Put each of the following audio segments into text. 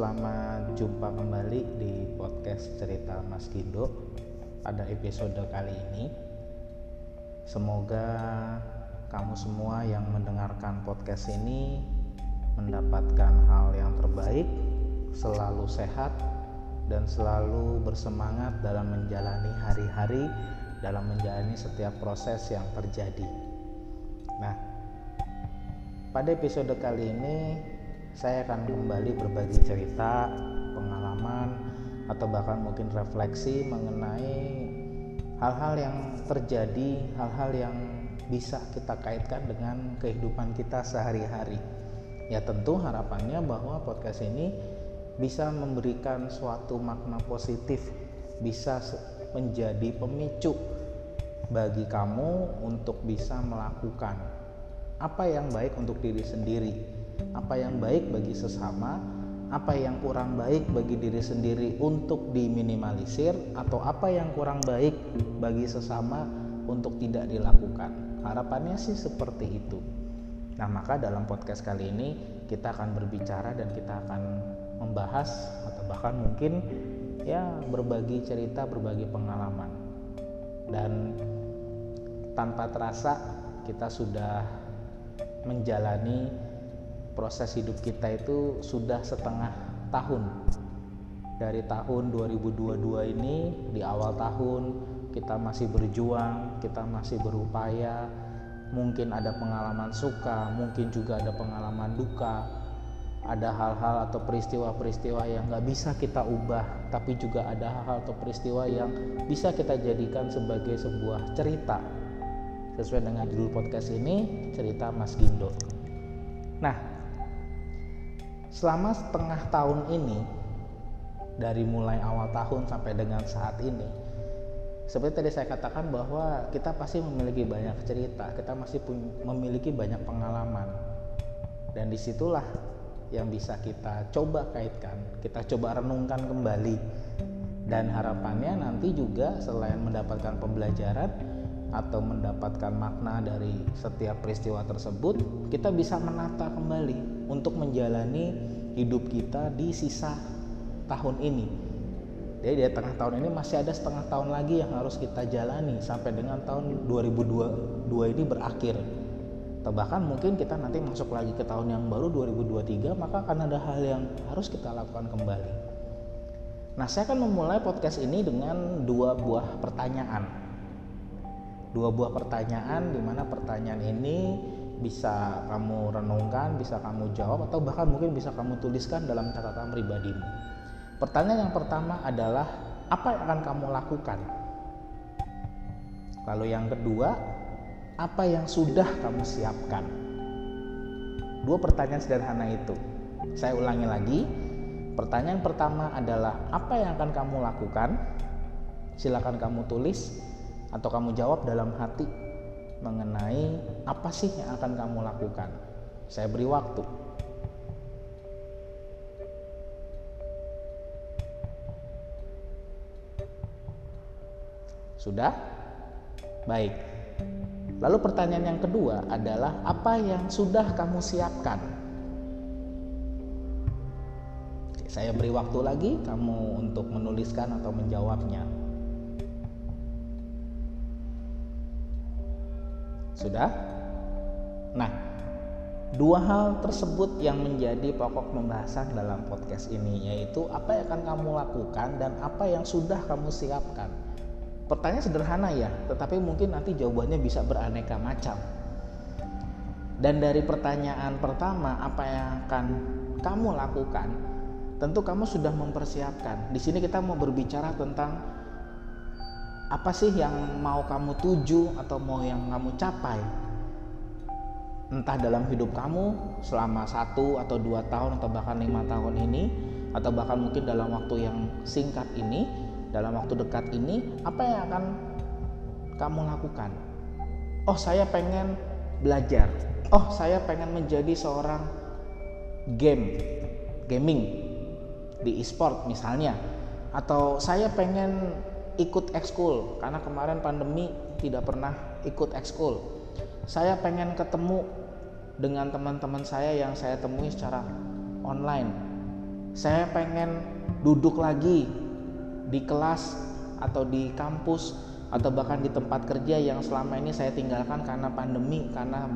selamat jumpa kembali di podcast cerita Mas Gindo pada episode kali ini. Semoga kamu semua yang mendengarkan podcast ini mendapatkan hal yang terbaik, selalu sehat, dan selalu bersemangat dalam menjalani hari-hari, dalam menjalani setiap proses yang terjadi. Nah, pada episode kali ini saya akan kembali berbagi cerita, pengalaman, atau bahkan mungkin refleksi mengenai hal-hal yang terjadi, hal-hal yang bisa kita kaitkan dengan kehidupan kita sehari-hari. Ya tentu harapannya bahwa podcast ini bisa memberikan suatu makna positif, bisa menjadi pemicu bagi kamu untuk bisa melakukan apa yang baik untuk diri sendiri apa yang baik bagi sesama, apa yang kurang baik bagi diri sendiri untuk diminimalisir, atau apa yang kurang baik bagi sesama untuk tidak dilakukan. Harapannya sih seperti itu. Nah, maka dalam podcast kali ini kita akan berbicara dan kita akan membahas atau bahkan mungkin ya berbagi cerita, berbagi pengalaman. Dan tanpa terasa kita sudah menjalani proses hidup kita itu sudah setengah tahun. Dari tahun 2022 ini di awal tahun kita masih berjuang kita masih berupaya. Mungkin ada pengalaman suka mungkin juga ada pengalaman duka. Ada hal-hal atau peristiwa-peristiwa yang nggak bisa kita ubah tapi juga ada hal-hal atau peristiwa yang bisa kita jadikan sebagai sebuah cerita. Sesuai dengan judul podcast ini cerita Mas Gindo. Nah selama setengah tahun ini dari mulai awal tahun sampai dengan saat ini seperti tadi saya katakan bahwa kita pasti memiliki banyak cerita kita masih memiliki banyak pengalaman. Dan di situlah yang bisa kita coba kaitkan kita coba renungkan kembali. Dan harapannya nanti juga selain mendapatkan pembelajaran atau mendapatkan makna dari setiap peristiwa tersebut, kita bisa menata kembali untuk menjalani hidup kita di sisa tahun ini. Jadi di tengah tahun ini masih ada setengah tahun lagi yang harus kita jalani sampai dengan tahun 2022 ini berakhir. Atau bahkan mungkin kita nanti masuk lagi ke tahun yang baru 2023, maka akan ada hal yang harus kita lakukan kembali. Nah, saya akan memulai podcast ini dengan dua buah pertanyaan dua buah pertanyaan di mana pertanyaan ini bisa kamu renungkan, bisa kamu jawab atau bahkan mungkin bisa kamu tuliskan dalam catatan pribadimu. Pertanyaan yang pertama adalah apa yang akan kamu lakukan? Lalu yang kedua, apa yang sudah kamu siapkan? Dua pertanyaan sederhana itu. Saya ulangi lagi. Pertanyaan pertama adalah apa yang akan kamu lakukan? Silakan kamu tulis atau kamu jawab dalam hati mengenai apa sih yang akan kamu lakukan. Saya beri waktu. Sudah? Baik. Lalu pertanyaan yang kedua adalah apa yang sudah kamu siapkan? Saya beri waktu lagi kamu untuk menuliskan atau menjawabnya. Sudah? Nah, dua hal tersebut yang menjadi pokok pembahasan dalam podcast ini yaitu apa yang akan kamu lakukan dan apa yang sudah kamu siapkan. Pertanyaan sederhana ya, tetapi mungkin nanti jawabannya bisa beraneka macam. Dan dari pertanyaan pertama, apa yang akan kamu lakukan? Tentu kamu sudah mempersiapkan. Di sini kita mau berbicara tentang apa sih yang mau kamu tuju atau mau yang kamu capai? Entah dalam hidup kamu selama satu atau dua tahun atau bahkan lima tahun ini atau bahkan mungkin dalam waktu yang singkat ini dalam waktu dekat ini apa yang akan kamu lakukan? Oh saya pengen belajar. Oh saya pengen menjadi seorang game gaming di e-sport misalnya. Atau saya pengen ikut ekskul karena kemarin pandemi tidak pernah ikut ekskul. Saya pengen ketemu dengan teman-teman saya yang saya temui secara online. saya pengen duduk lagi di kelas atau di kampus atau bahkan di tempat kerja yang selama ini saya tinggalkan karena pandemi karena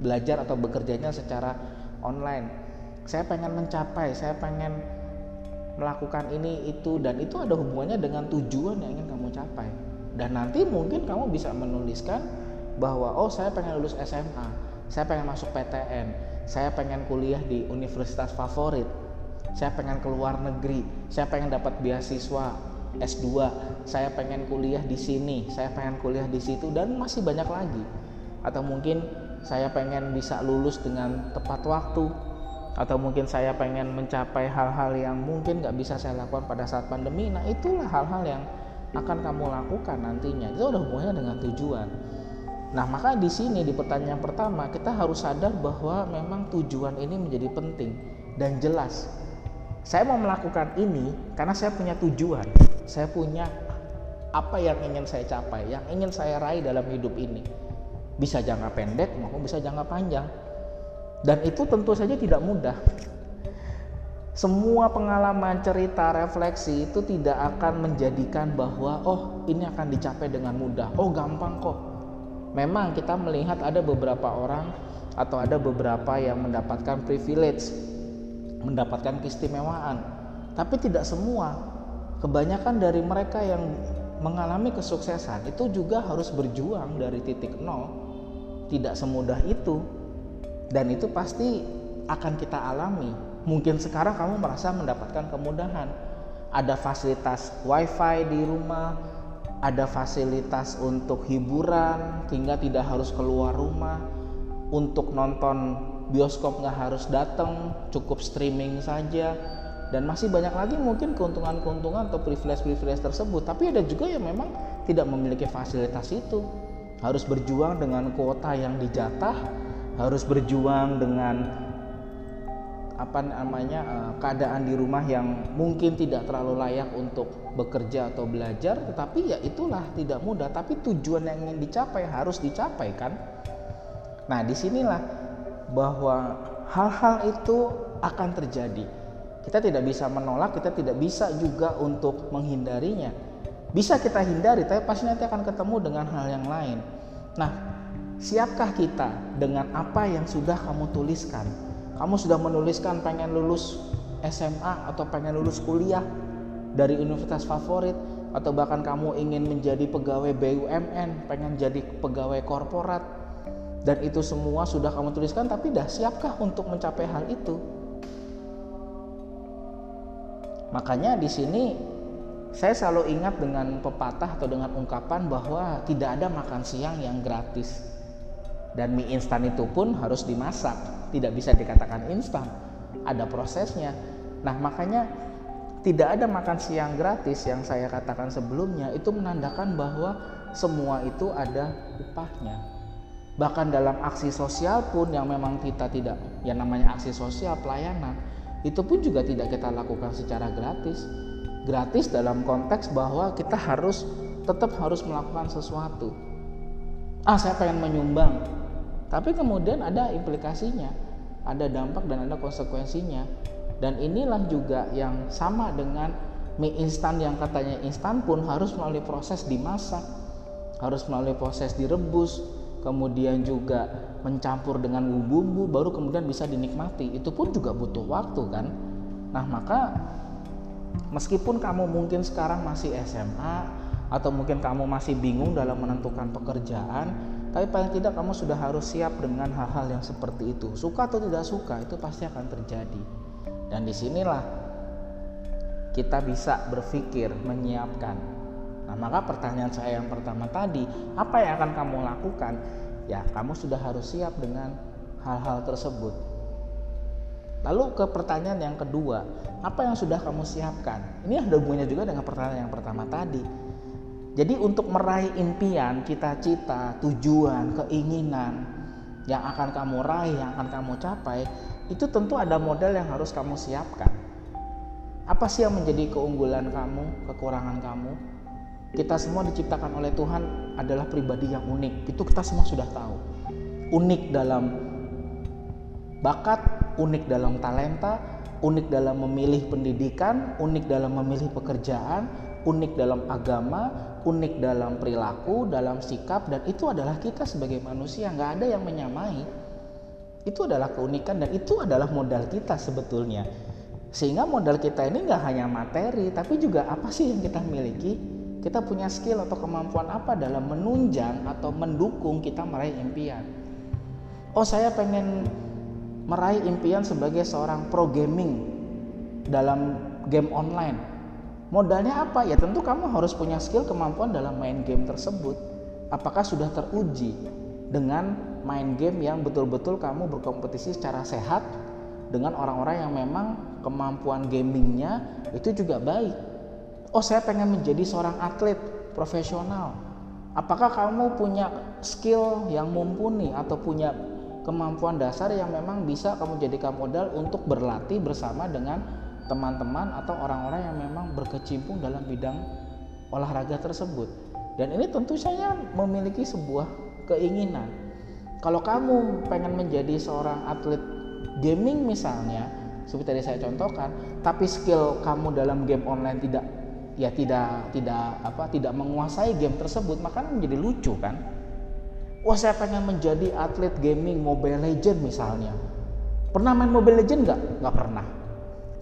belajar atau bekerjanya secara online saya pengen mencapai saya pengen melakukan ini itu dan itu ada hubungannya dengan tujuan yang ingin kamu capai. Dan nanti mungkin kamu bisa menuliskan bahwa oh saya pengen lulus SMA saya pengen masuk PTN saya pengen kuliah di universitas favorit saya pengen keluar negeri saya pengen dapat beasiswa S2 saya pengen kuliah di sini saya pengen kuliah di situ dan masih banyak lagi. Atau mungkin saya pengen bisa lulus dengan tepat waktu atau mungkin saya pengen mencapai hal-hal yang mungkin nggak bisa saya lakukan pada saat pandemi. Nah itulah hal-hal yang akan kamu lakukan nantinya. Itu udah hubungannya dengan tujuan. Nah maka di sini di pertanyaan pertama kita harus sadar bahwa memang tujuan ini menjadi penting dan jelas. Saya mau melakukan ini karena saya punya tujuan. Saya punya apa yang ingin saya capai yang ingin saya raih dalam hidup ini. Bisa jangka pendek maupun bisa jangka panjang dan itu tentu saja tidak mudah. Semua pengalaman, cerita, refleksi itu tidak akan menjadikan bahwa oh ini akan dicapai dengan mudah. Oh gampang kok. Memang kita melihat ada beberapa orang atau ada beberapa yang mendapatkan privilege, mendapatkan keistimewaan. Tapi tidak semua. Kebanyakan dari mereka yang mengalami kesuksesan itu juga harus berjuang dari titik nol. Tidak semudah itu dan itu pasti akan kita alami. Mungkin sekarang kamu merasa mendapatkan kemudahan. Ada fasilitas wifi di rumah, ada fasilitas untuk hiburan hingga tidak harus keluar rumah. Untuk nonton bioskop nggak harus datang, cukup streaming saja. Dan masih banyak lagi mungkin keuntungan-keuntungan atau privilege-privilege tersebut. Tapi ada juga yang memang tidak memiliki fasilitas itu. Harus berjuang dengan kuota yang dijatah harus berjuang dengan apa namanya eh, keadaan di rumah yang mungkin tidak terlalu layak untuk bekerja atau belajar tetapi ya itulah tidak mudah. Tapi tujuan yang ingin dicapai harus dicapai kan? Nah di sinilah bahwa hal-hal itu akan terjadi. Kita tidak bisa menolak kita tidak bisa juga untuk menghindarinya. Bisa kita hindari tapi pasti nanti akan ketemu dengan hal yang lain. Nah Siapkah kita dengan apa yang sudah kamu tuliskan? Kamu sudah menuliskan pengen lulus SMA atau pengen lulus kuliah dari universitas favorit atau bahkan kamu ingin menjadi pegawai BUMN, pengen jadi pegawai korporat dan itu semua sudah kamu tuliskan tapi dah siapkah untuk mencapai hal itu? Makanya di sini saya selalu ingat dengan pepatah atau dengan ungkapan bahwa tidak ada makan siang yang gratis dan mie instan itu pun harus dimasak. Tidak bisa dikatakan instan. Ada prosesnya. Nah makanya tidak ada makan siang gratis yang saya katakan sebelumnya. Itu menandakan bahwa semua itu ada upahnya. Bahkan dalam aksi sosial pun yang memang kita tidak yang namanya aksi sosial pelayanan itu pun juga tidak kita lakukan secara gratis. Gratis dalam konteks bahwa kita harus tetap harus melakukan sesuatu. Ah saya pengen menyumbang tapi kemudian ada implikasinya, ada dampak dan ada konsekuensinya. Dan inilah juga yang sama dengan mie instan yang katanya instan pun harus melalui proses dimasak, harus melalui proses direbus, kemudian juga mencampur dengan bumbu-bumbu baru kemudian bisa dinikmati. Itu pun juga butuh waktu kan. Nah, maka meskipun kamu mungkin sekarang masih SMA atau mungkin kamu masih bingung dalam menentukan pekerjaan, tapi paling tidak kamu sudah harus siap dengan hal-hal yang seperti itu. Suka atau tidak suka itu pasti akan terjadi. Dan di sinilah kita bisa berpikir menyiapkan. Nah maka pertanyaan saya yang pertama tadi, apa yang akan kamu lakukan? Ya kamu sudah harus siap dengan hal-hal tersebut. Lalu ke pertanyaan yang kedua, apa yang sudah kamu siapkan? Ini ada hubungannya juga dengan pertanyaan yang pertama tadi jadi untuk meraih impian, cita-cita, tujuan, keinginan yang akan kamu raih, yang akan kamu capai, itu tentu ada modal yang harus kamu siapkan. Apa sih yang menjadi keunggulan kamu, kekurangan kamu? Kita semua diciptakan oleh Tuhan adalah pribadi yang unik. Itu kita semua sudah tahu. Unik dalam bakat, unik dalam talenta, unik dalam memilih pendidikan, unik dalam memilih pekerjaan, unik dalam agama, unik dalam perilaku, dalam sikap, dan itu adalah kita sebagai manusia, nggak ada yang menyamai. Itu adalah keunikan dan itu adalah modal kita sebetulnya. Sehingga modal kita ini nggak hanya materi, tapi juga apa sih yang kita miliki? Kita punya skill atau kemampuan apa dalam menunjang atau mendukung kita meraih impian. Oh saya pengen meraih impian sebagai seorang pro gaming dalam game online. Modalnya apa? Ya tentu kamu harus punya skill kemampuan dalam main game tersebut. Apakah sudah teruji dengan main game yang betul-betul kamu berkompetisi secara sehat dengan orang-orang yang memang kemampuan gamingnya itu juga baik. Oh saya pengen menjadi seorang atlet profesional. Apakah kamu punya skill yang mumpuni atau punya kemampuan dasar yang memang bisa kamu jadikan modal untuk berlatih bersama dengan teman-teman atau orang-orang yang memang berkecimpung dalam bidang olahraga tersebut. Dan ini tentu saya memiliki sebuah keinginan. Kalau kamu pengen menjadi seorang atlet gaming misalnya, seperti tadi saya contohkan, tapi skill kamu dalam game online tidak ya tidak tidak apa tidak menguasai game tersebut, maka menjadi lucu kan? wah saya pengen menjadi atlet gaming Mobile Legend misalnya. Pernah main Mobile Legend nggak? Nggak pernah.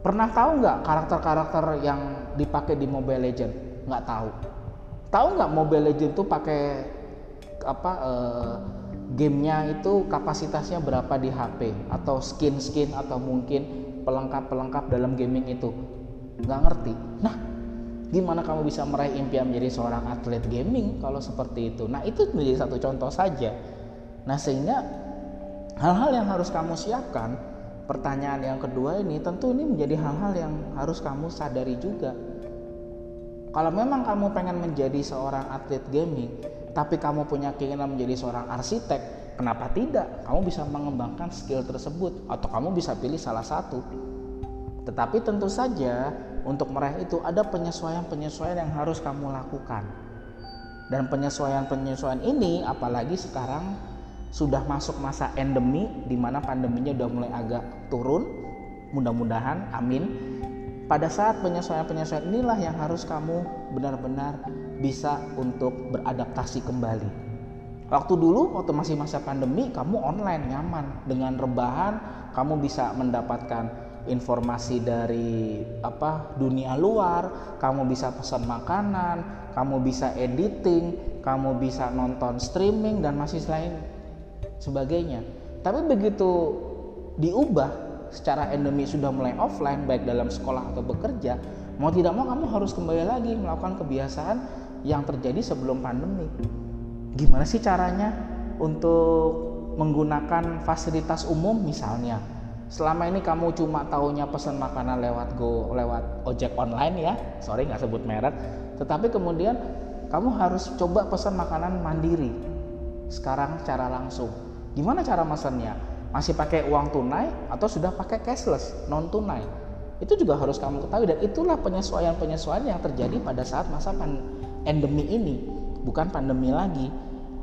Pernah tahu nggak karakter-karakter yang dipakai di Mobile Legend? Nggak tahu. Tahu nggak Mobile Legend tuh pakai apa? Uh, gamenya itu kapasitasnya berapa di HP atau skin-skin atau mungkin pelengkap-pelengkap dalam gaming itu nggak ngerti. Nah gimana kamu bisa meraih impian menjadi seorang atlet gaming kalau seperti itu nah itu menjadi satu contoh saja nah sehingga hal-hal yang harus kamu siapkan pertanyaan yang kedua ini tentu ini menjadi hal-hal yang harus kamu sadari juga. Kalau memang kamu pengen menjadi seorang atlet gaming tapi kamu punya keinginan menjadi seorang arsitek kenapa tidak? Kamu bisa mengembangkan skill tersebut atau kamu bisa pilih salah satu. Tetapi tentu saja untuk meraih itu ada penyesuaian-penyesuaian yang harus kamu lakukan. Dan penyesuaian-penyesuaian ini apalagi sekarang sudah masuk masa endemi di mana pandeminya sudah mulai agak turun. Mudah-mudahan amin. Pada saat penyesuaian-penyesuaian inilah yang harus kamu benar-benar bisa untuk beradaptasi kembali. Waktu dulu waktu masih masa pandemi kamu online nyaman dengan rebahan kamu bisa mendapatkan informasi dari apa dunia luar, kamu bisa pesan makanan, kamu bisa editing, kamu bisa nonton streaming dan masih lain sebagainya. Tapi begitu diubah secara endemi sudah mulai offline baik dalam sekolah atau bekerja, mau tidak mau kamu harus kembali lagi melakukan kebiasaan yang terjadi sebelum pandemi. Gimana sih caranya untuk menggunakan fasilitas umum misalnya? Selama ini kamu cuma taunya pesan makanan lewat go lewat ojek online ya. Sorry nggak sebut merek. Tetapi kemudian kamu harus coba pesan makanan mandiri. Sekarang cara langsung gimana cara mesennya masih pakai uang tunai atau sudah pakai cashless non tunai itu juga harus kamu ketahui dan itulah penyesuaian-penyesuaian yang terjadi pada saat masa endemi ini bukan pandemi lagi.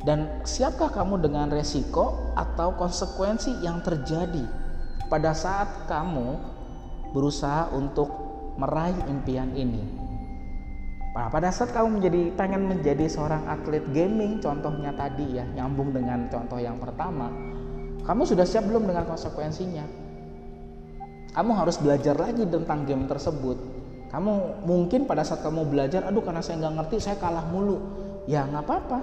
Dan siapkah kamu dengan resiko atau konsekuensi yang terjadi pada saat kamu berusaha untuk meraih impian ini. Nah, pada saat kamu menjadi pengen menjadi seorang atlet gaming, contohnya tadi ya, nyambung dengan contoh yang pertama, kamu sudah siap belum dengan konsekuensinya? Kamu harus belajar lagi tentang game tersebut. Kamu mungkin pada saat kamu belajar, aduh karena saya nggak ngerti, saya kalah mulu. Ya nggak apa-apa.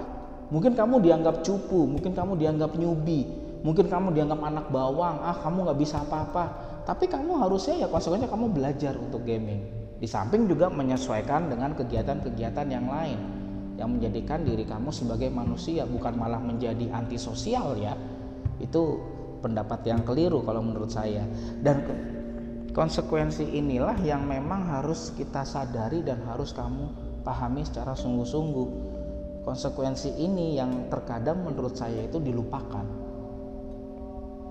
Mungkin kamu dianggap cupu, mungkin kamu dianggap newbie, mungkin kamu dianggap anak bawang ah kamu nggak bisa apa-apa tapi kamu harusnya ya konsekuensinya kamu belajar untuk gaming di samping juga menyesuaikan dengan kegiatan-kegiatan yang lain yang menjadikan diri kamu sebagai manusia bukan malah menjadi antisosial ya. Itu pendapat yang keliru kalau menurut saya. Dan konsekuensi inilah yang memang harus kita sadari dan harus kamu pahami secara sungguh-sungguh. Konsekuensi ini yang terkadang menurut saya itu dilupakan.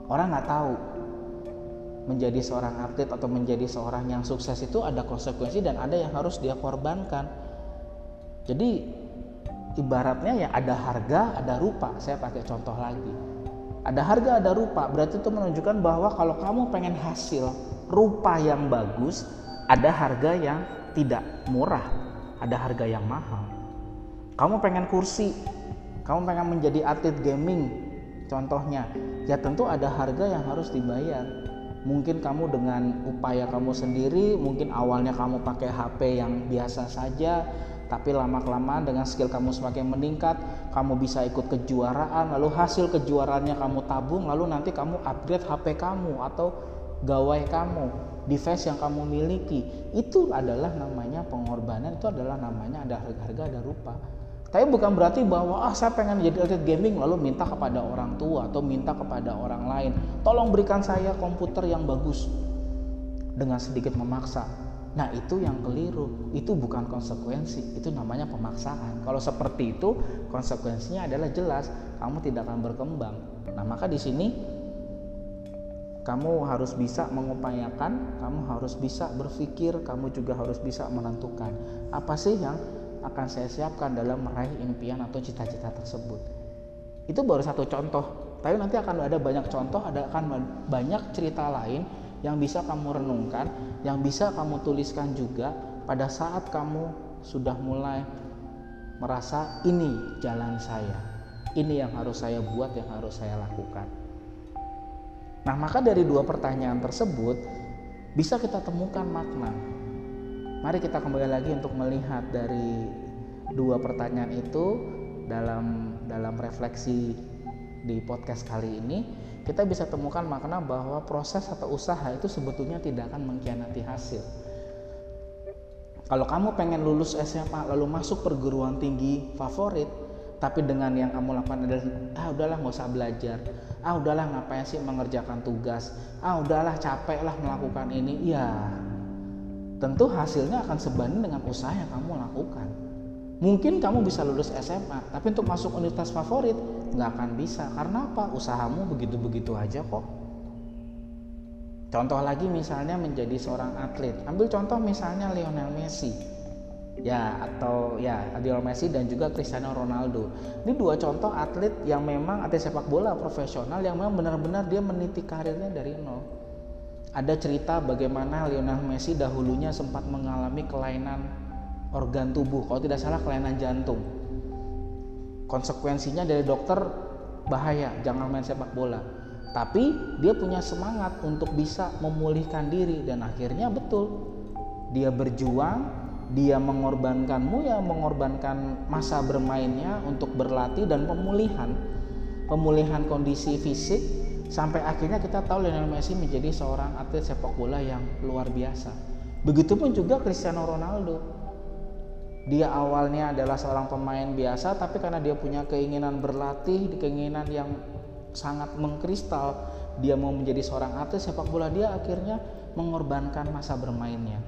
Orang nggak tahu menjadi seorang atlet atau menjadi seorang yang sukses itu ada konsekuensi dan ada yang harus dia korbankan. Jadi ibaratnya ya ada harga ada rupa. Saya pakai contoh lagi. Ada harga ada rupa. Berarti itu menunjukkan bahwa kalau kamu pengen hasil rupa yang bagus, ada harga yang tidak murah, ada harga yang mahal. Kamu pengen kursi, kamu pengen menjadi atlet gaming, contohnya, ya tentu ada harga yang harus dibayar. Mungkin kamu dengan upaya kamu sendiri, mungkin awalnya kamu pakai HP yang biasa saja, tapi lama-kelamaan dengan skill kamu semakin meningkat, kamu bisa ikut kejuaraan, lalu hasil kejuaraannya kamu tabung, lalu nanti kamu upgrade HP kamu atau gawai kamu, device yang kamu miliki. Itu adalah namanya pengorbanan, itu adalah namanya ada harga-harga, ada rupa. Tapi bukan berarti bahwa ah saya pengen jadi atlet gaming lalu minta kepada orang tua atau minta kepada orang lain, tolong berikan saya komputer yang bagus. Dengan sedikit memaksa. Nah itu yang keliru, itu bukan konsekuensi, itu namanya pemaksaan. Kalau seperti itu konsekuensinya adalah jelas. Kamu tidak akan berkembang. Nah maka di sini kamu harus bisa mengupayakan, kamu harus bisa berpikir, kamu juga harus bisa menentukan. Apa sih yang akan saya siapkan dalam meraih impian atau cita-cita tersebut. Itu baru satu contoh, tapi nanti akan ada banyak contoh, ada akan banyak cerita lain yang bisa kamu renungkan, yang bisa kamu tuliskan juga pada saat kamu sudah mulai merasa ini jalan saya, ini yang harus saya buat, yang harus saya lakukan. Nah, maka dari dua pertanyaan tersebut bisa kita temukan makna. Mari kita kembali lagi untuk melihat dari dua pertanyaan itu dalam dalam refleksi di podcast kali ini. Kita bisa temukan makna bahwa proses atau usaha itu sebetulnya tidak akan mengkhianati hasil. Kalau kamu pengen lulus SMA lalu masuk perguruan tinggi favorit, tapi dengan yang kamu lakukan adalah ah udahlah nggak usah belajar, ah udahlah ngapain sih mengerjakan tugas, ah udahlah capek lah melakukan ini, ya tentu hasilnya akan sebanding dengan usaha yang kamu lakukan. Mungkin kamu bisa lulus SMA, tapi untuk masuk universitas favorit nggak akan bisa. Karena apa? Usahamu begitu-begitu aja kok. Contoh lagi misalnya menjadi seorang atlet. Ambil contoh misalnya Lionel Messi. Ya, atau ya Lionel Messi dan juga Cristiano Ronaldo. Ini dua contoh atlet yang memang atlet sepak bola profesional yang memang benar-benar dia meniti karirnya dari nol. Ada cerita bagaimana Lionel Messi dahulunya sempat mengalami kelainan organ tubuh. Kalau tidak salah kelainan jantung. Konsekuensinya dari dokter bahaya. Jangan main sepak bola. Tapi dia punya semangat untuk bisa memulihkan diri dan akhirnya betul. Dia berjuang dia mengorbankanmu ya mengorbankan masa bermainnya untuk berlatih dan pemulihan. Pemulihan kondisi fisik sampai akhirnya kita tahu Lionel Messi menjadi seorang atlet sepak bola yang luar biasa. Begitupun juga Cristiano Ronaldo. Dia awalnya adalah seorang pemain biasa tapi karena dia punya keinginan berlatih keinginan yang sangat mengkristal dia mau menjadi seorang atlet sepak bola dia akhirnya mengorbankan masa bermainnya.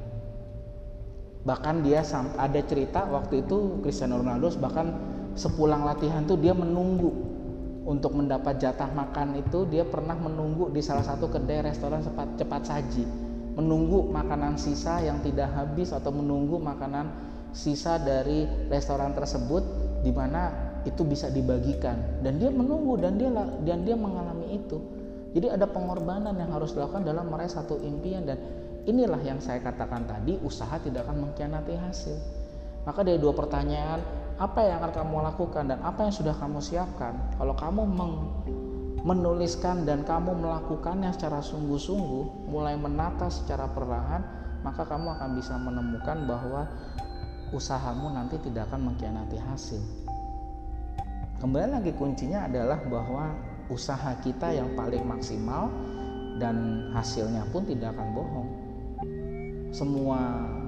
Bahkan dia ada cerita waktu itu Cristiano Ronaldo bahkan sepulang latihan tuh dia menunggu untuk mendapat jatah makan itu dia pernah menunggu di salah satu kedai restoran cepat cepat saji menunggu makanan sisa yang tidak habis atau menunggu makanan sisa dari restoran tersebut di mana itu bisa dibagikan dan dia menunggu dan dia dan dia mengalami itu. Jadi ada pengorbanan yang harus dilakukan dalam meraih satu impian dan inilah yang saya katakan tadi usaha tidak akan mengkhianati hasil. Maka dari dua pertanyaan, apa yang akan kamu lakukan dan apa yang sudah kamu siapkan? Kalau kamu meng menuliskan dan kamu melakukannya secara sungguh-sungguh, mulai menata secara perlahan, maka kamu akan bisa menemukan bahwa usahamu nanti tidak akan mengkhianati hasil. Kembali lagi kuncinya adalah bahwa usaha kita yang paling maksimal dan hasilnya pun tidak akan bohong. Semua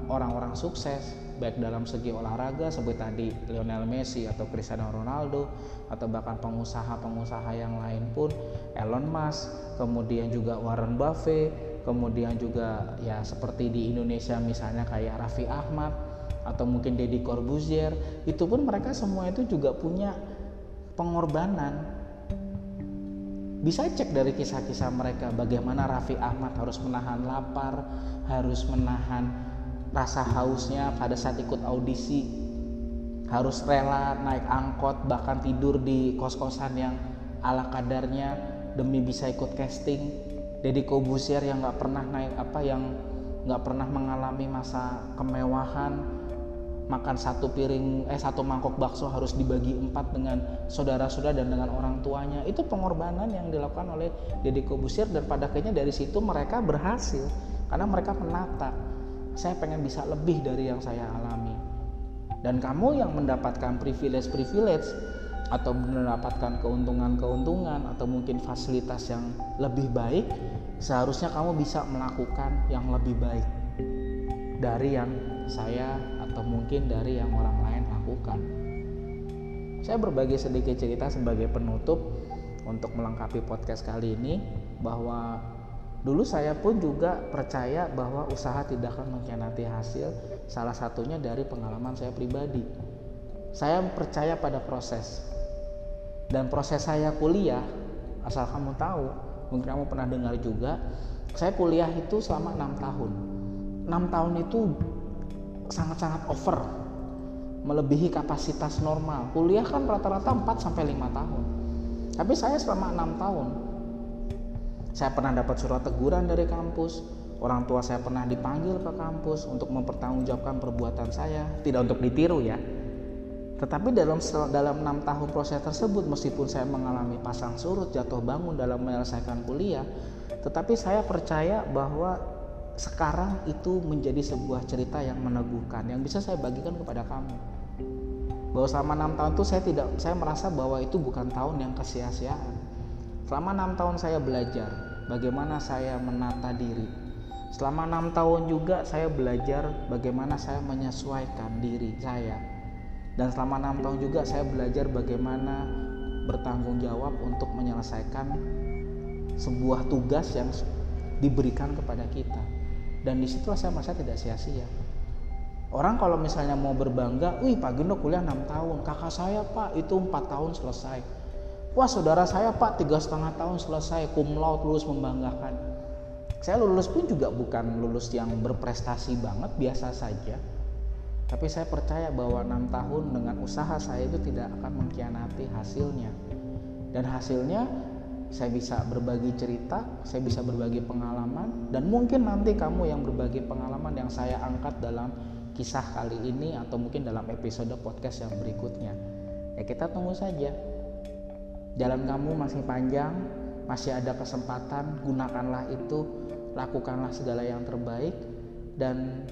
orang-orang sukses baik dalam segi olahraga seperti tadi Lionel Messi atau Cristiano Ronaldo atau bahkan pengusaha-pengusaha yang lain pun Elon Musk, kemudian juga Warren Buffett, kemudian juga ya seperti di Indonesia misalnya kayak Raffi Ahmad atau mungkin Deddy Corbuzier itu pun mereka semua itu juga punya pengorbanan. Bisa cek dari kisah-kisah mereka bagaimana Raffi Ahmad harus menahan lapar harus menahan rasa hausnya pada saat ikut audisi. Harus rela naik angkot bahkan tidur di kos-kosan yang ala kadarnya demi bisa ikut casting. Deddy Kobusier yang nggak pernah naik apa yang nggak pernah mengalami masa kemewahan. Makan satu piring eh satu mangkok bakso harus dibagi empat dengan saudara-saudara dan dengan orang tuanya. Itu pengorbanan yang dilakukan oleh Deddy Kobusier dan pada akhirnya dari situ mereka berhasil karena mereka menata saya pengen bisa lebih dari yang saya alami dan kamu yang mendapatkan privilege-privilege atau mendapatkan keuntungan-keuntungan atau mungkin fasilitas yang lebih baik seharusnya kamu bisa melakukan yang lebih baik dari yang saya atau mungkin dari yang orang lain lakukan. Saya berbagi sedikit cerita sebagai penutup untuk melengkapi podcast kali ini bahwa dulu saya pun juga percaya bahwa usaha tidak akan mengkhianati hasil salah satunya dari pengalaman saya pribadi. Saya percaya pada proses. Dan proses saya kuliah, asal kamu tahu, mungkin kamu pernah dengar juga, saya kuliah itu selama enam tahun. Enam tahun itu sangat-sangat over melebihi kapasitas normal kuliah kan rata-rata 4 sampai 5 tahun tapi saya selama 6 tahun saya pernah dapat surat teguran dari kampus. Orang tua saya pernah dipanggil ke kampus untuk mempertanggungjawabkan perbuatan saya. Tidak untuk ditiru ya. Tetapi dalam dalam enam tahun proses tersebut meskipun saya mengalami pasang surut jatuh bangun dalam menyelesaikan kuliah tetapi saya percaya bahwa sekarang itu menjadi sebuah cerita yang meneguhkan yang bisa saya bagikan kepada kamu. Bahwa selama enam tahun itu saya tidak saya merasa bahwa itu bukan tahun yang kesia-siaan selama enam tahun saya belajar bagaimana saya menata diri. Selama enam tahun juga saya belajar bagaimana saya menyesuaikan diri saya. Dan selama enam tahun juga saya belajar bagaimana bertanggung jawab untuk menyelesaikan sebuah tugas yang diberikan kepada kita. Dan di situlah saya merasa tidak sia-sia. Orang kalau misalnya mau berbangga wih Pak Gino kuliah 6 tahun kakak saya Pak itu 4 tahun selesai wah saudara saya Pak tiga setengah tahun selesai cum laude lulus membanggakan saya lulus pun juga bukan lulus yang berprestasi banget biasa saja tapi saya percaya bahwa enam tahun dengan usaha saya itu tidak akan mengkhianati hasilnya dan hasilnya saya bisa berbagi cerita, saya bisa berbagi pengalaman, dan mungkin nanti kamu yang berbagi pengalaman yang saya angkat dalam kisah kali ini atau mungkin dalam episode podcast yang berikutnya. Ya kita tunggu saja. Jalan kamu masih panjang, masih ada kesempatan, gunakanlah itu, lakukanlah segala yang terbaik dan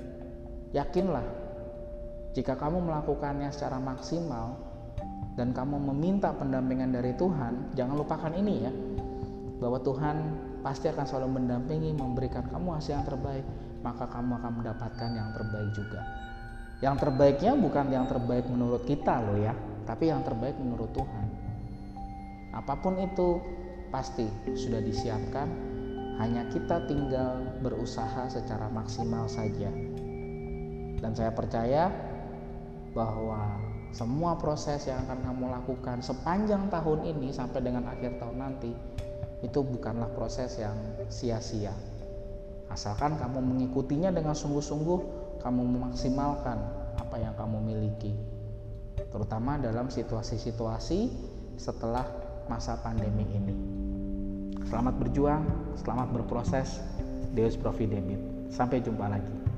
yakinlah jika kamu melakukannya secara maksimal, dan kamu meminta pendampingan dari Tuhan, jangan lupakan ini ya, bahwa Tuhan pasti akan selalu mendampingi, memberikan kamu hasil yang terbaik, maka kamu akan mendapatkan yang terbaik juga. Yang terbaiknya bukan yang terbaik menurut kita loh ya, tapi yang terbaik menurut Tuhan. Apa pun itu pasti sudah disiapkan, hanya kita tinggal berusaha secara maksimal saja. Dan saya percaya bahwa semua proses yang akan kamu lakukan sepanjang tahun ini sampai dengan akhir tahun nanti itu bukanlah proses yang sia-sia. Asalkan kamu mengikutinya dengan sungguh-sungguh, kamu memaksimalkan apa yang kamu miliki. Terutama dalam situasi-situasi setelah masa pandemi ini. Selamat berjuang, selamat berproses. Deus Providebit. Sampai jumpa lagi.